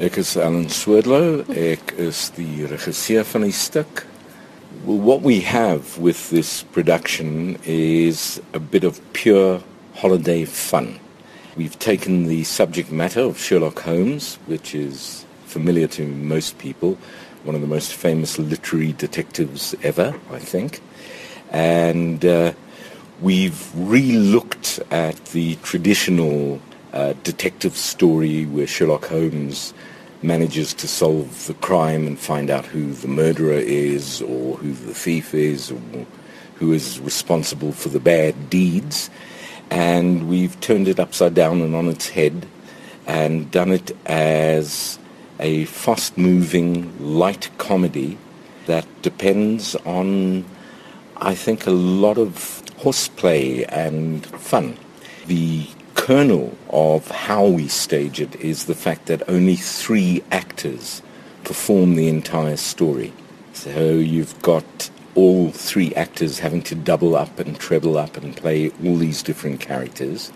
Ek is Alan Swerdlow. Ek is die regisseur van die stuk. Well, what we have with this production is a bit of pure holiday fun. We've taken the subject matter of Sherlock Holmes, which is familiar to most people, one of the most famous literary detectives ever, I think. And uh, we've re-looked at the traditional detective story where Sherlock Holmes manages to solve the crime and find out who the murderer is or who the thief is or who is responsible for the bad deeds. And we've turned it upside down and on its head and done it as a fast-moving, light comedy that depends on, I think, a lot of horseplay and fun. The kernel of how we stage it is the fact that only three actors perform the entire story. So you've got all three actors having to double up and treble up and play all these different characters.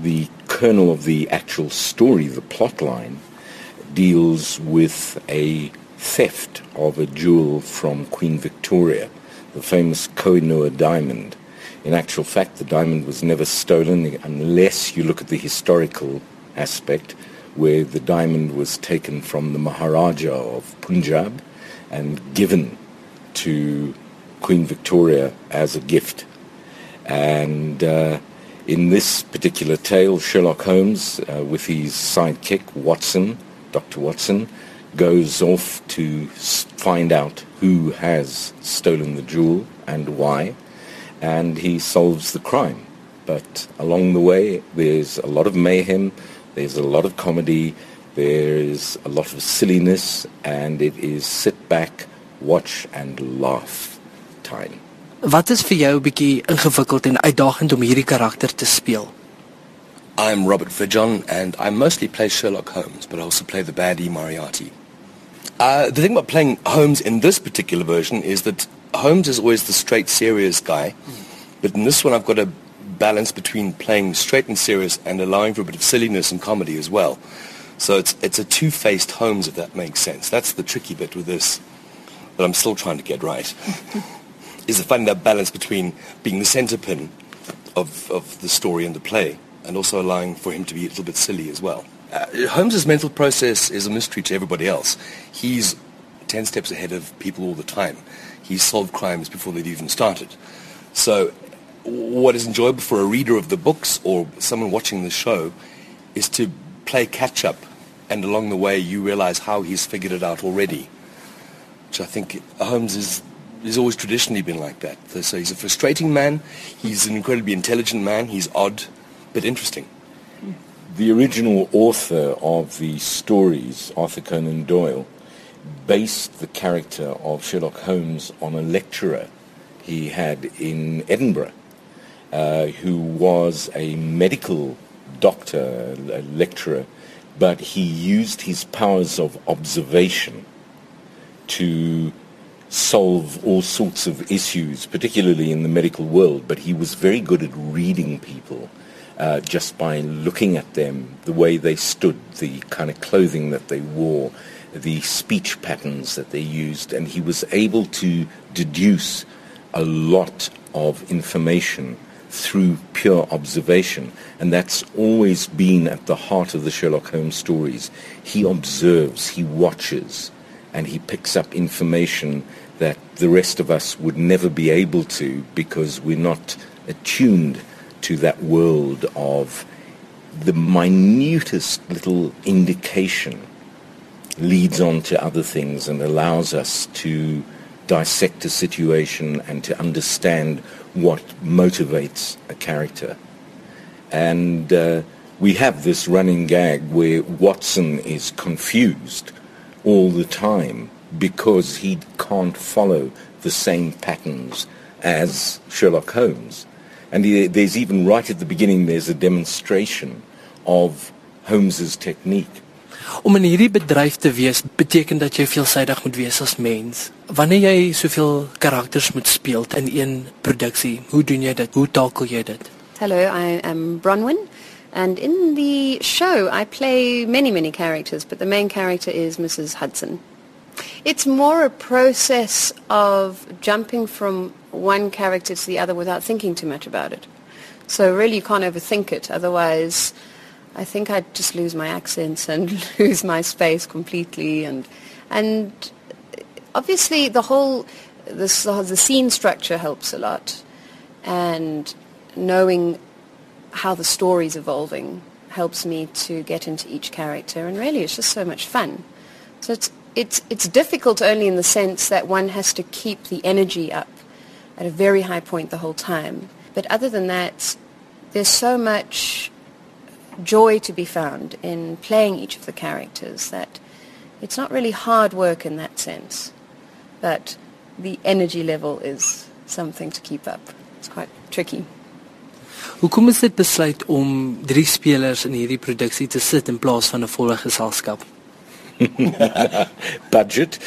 The kernel of the actual story, the plot line, deals with a theft of a jewel from Queen Victoria, the famous Kohinoor diamond. In actual fact, the diamond was never stolen unless you look at the historical aspect, where the diamond was taken from the Maharaja of Punjab and given to Queen Victoria as a gift. And uh, in this particular tale, Sherlock Holmes, uh, with his sidekick, Watson, Dr. Watson, goes off to find out who has stolen the jewel and why and he solves the crime. But along the way, there's a lot of mayhem, there's a lot of comedy, there's a lot of silliness, and it is sit back, watch and laugh time. Wat is vir jou 'n bietjie ingewikkeld en uitdagend om hierdie karakter te speel? I'm Robert Fridjhon and I mostly play Sherlock Holmes, but I also play the baddie Moriarty. Uh, the thing about playing Holmes in this particular version is that Holmes is always the straight, serious guy, but in this one I've got a balance between playing straight and serious and allowing for a bit of silliness and comedy as well. So it's it's a two-faced Holmes, if that makes sense. That's the tricky bit with this that I'm still trying to get right. is to find that balance between being the center pin of, of the story and the play and also allowing for him to be a little bit silly as well. Uh, Holmes's mental process is a mystery to everybody else. He's 10 steps ahead of people all the time he solved crimes before they'd even started. So what is enjoyable for a reader of the books or someone watching the show is to play catch up and along the way you realize how he's figured it out already. Which I think Holmes is has always traditionally been like that. So he's a frustrating man, he's an incredibly intelligent man, he's odd, but interesting. The original author of the stories, Arthur Conan Doyle, based the character of Sherlock Holmes on a lecturer he had in Edinburgh, uh, who was a medical doctor, a lecturer, but he used his powers of observation to solve all sorts of issues, particularly in the medical world, but he was very good at reading people. Uh, just by looking at them, the way they stood, the kind of clothing that they wore, the speech patterns that they used, and he was able to deduce a lot of information through pure observation. And that's always been at the heart of the Sherlock Holmes stories. He observes, he watches, and he picks up information that the rest of us would never be able to because we're not attuned to that world of the minutest little indication leads on to other things and allows us to dissect a situation and to understand what motivates a character. And uh, we have this running gag where Watson is confused all the time because he can't follow the same patterns as Sherlock Holmes. And there's even right at the beginning, there's a demonstration of Holmes's technique Om in hierdie bedryf te wees beteken dat jy veelsidig moet wees as mens. Wanneer jy soveel karakters moet speel in een produksie, hoe doen jy dit? Hoe takel jy dit? Hello, I am Bronwyn. And in the show, I play many, many characters, but the main character is Mrs. Hudson. It's more a process of jumping from one character to the other without thinking too much about it. So really you can't overthink it, otherwise I think I'd just lose my accents and lose my space completely and and obviously the whole this, the scene structure helps a lot and knowing how the story's evolving helps me to get into each character and really it's just so much fun. So it's it's it's difficult only in the sense that one has to keep the energy up at a very high point the whole time. But other than that, there's so much joy to be found in playing each of the characters that it's not really hard work in that sense. But the energy level is something to keep up. It's quite tricky. Hoekom is dit besluit om drie spelers in hierdie produksie te sit in plaas van 'n volle geselskap? Budget.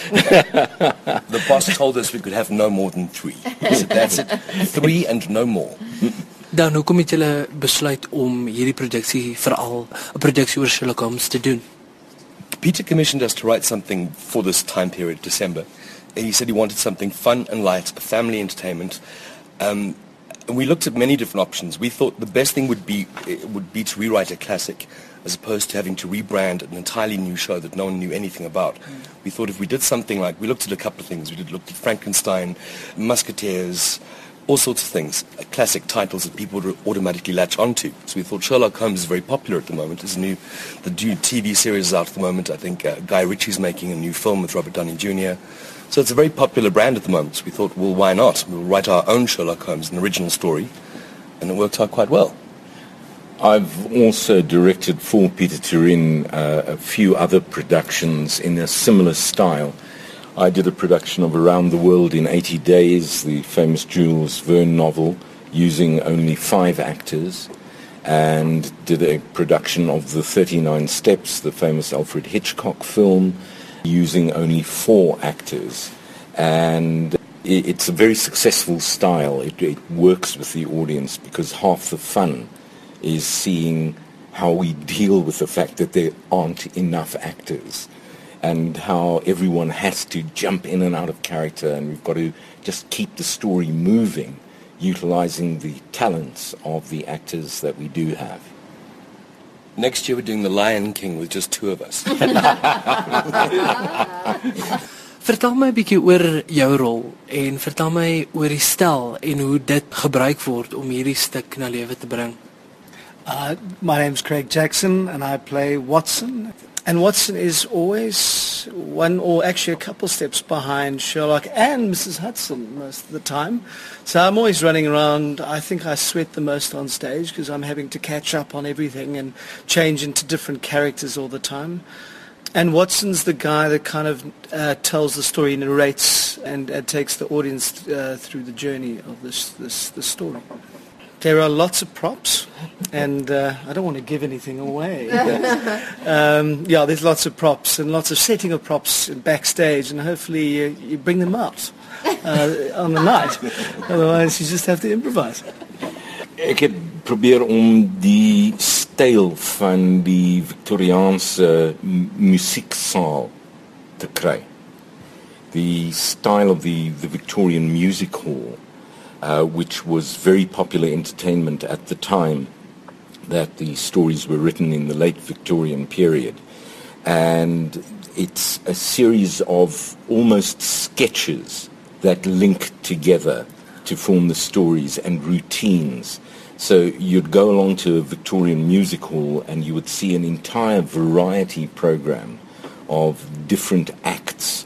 the boss told us we could have no more than 3. So that's it. 3 and no more. Dan hoekom het julle besluit om hierdie produksie veral 'n produksie oor Sherlock Holmes te doen? Peter commissioned us to write something for this time period, December. He said he wanted something fun and light, a family entertainment. Um, and we looked at many different options. We thought the best thing would be would be to rewrite a classic as opposed to having to rebrand an entirely new show that no one knew anything about. Mm. We thought if we did something like, we looked at a couple of things. We did looked at Frankenstein, Musketeers, all sorts of things, uh, classic titles that people would automatically latch onto. So we thought Sherlock Holmes is very popular at the moment. There's a new, the new TV series is out at the moment. I think uh, Guy Ritchie's making a new film with Robert Downey Jr. So it's a very popular brand at the moment. So we thought, well, why not? We'll write our own Sherlock Holmes, an original story, and it worked out quite well. I've also directed for Pieter Toerien uh, a few other productions in a similar style. I did a production of Around the World in 80 Days, the famous Jules Verne novel, using only five actors, and did a production of The 39 Steps, the famous Alfred Hitchcock film, using only four actors. And it's a very successful style. It, it works with the audience because half the fun is seeing how we deal with the fact that there aren't enough actors and how everyone has to jump in and out of character and we've got to just keep the story moving utilizing the talents of the actors that we do have. Next year we're doing The Lion King with just two of us. vertel my 'n bietjie oor jou rol en vertel my oor die stel en hoe dit gebruik word om hierdie stuk na lewe te bring. Uh, my name's Craig Jackson, and I play Watson. And Watson is always one or actually a couple steps behind Sherlock and Mrs. Hudson most of the time. So I'm always running around. I think I sweat the most on stage because I'm having to catch up on everything and change into different characters all the time. And Watson's the guy that kind of uh, tells the story, narrates, and, and takes the audience uh, through the journey of this, this, this story. There are lots of props, and uh, I don't want to give anything away. um, yeah, there's lots of props and lots of setting of props backstage, and hopefully you, you bring them out uh, on the night. Otherwise, you just have to improvise. Ek het probeer om die styl van die Victoriaanse musieksaal te kry. The style of the the Victorian music hall uh, which was very popular entertainment at the time that the stories were written in the late Victorian period. And it's a series of almost sketches that link together to form the stories and routines. So you'd go along to a Victorian music hall and you would see an entire variety program of different acts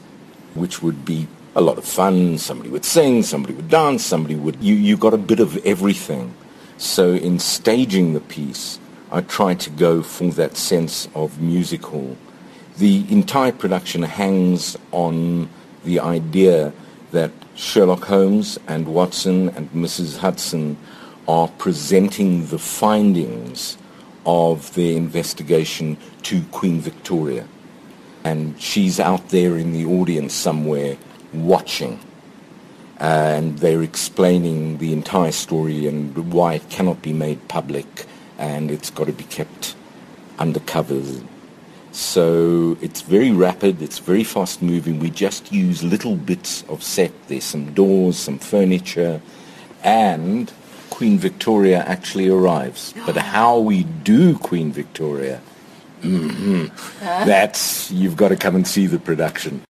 which would be a lot of fun. Somebody would sing, somebody would dance, somebody would. You, you got a bit of everything. So in staging the piece, I tried to go for that sense of music hall. The entire production hangs on the idea that Sherlock Holmes and Watson and Mrs. Hudson are presenting the findings of their investigation to Queen Victoria. And she's out there in the audience somewhere watching. And they're explaining the entire story and why it cannot be made public and it's got to be kept under covers. So it's very rapid, it's very fast moving. We just use little bits of set. There's some doors, some furniture, and Queen Victoria actually arrives. But how we do Queen Victoria, mm-hmm, that's, you've got to come and see the production.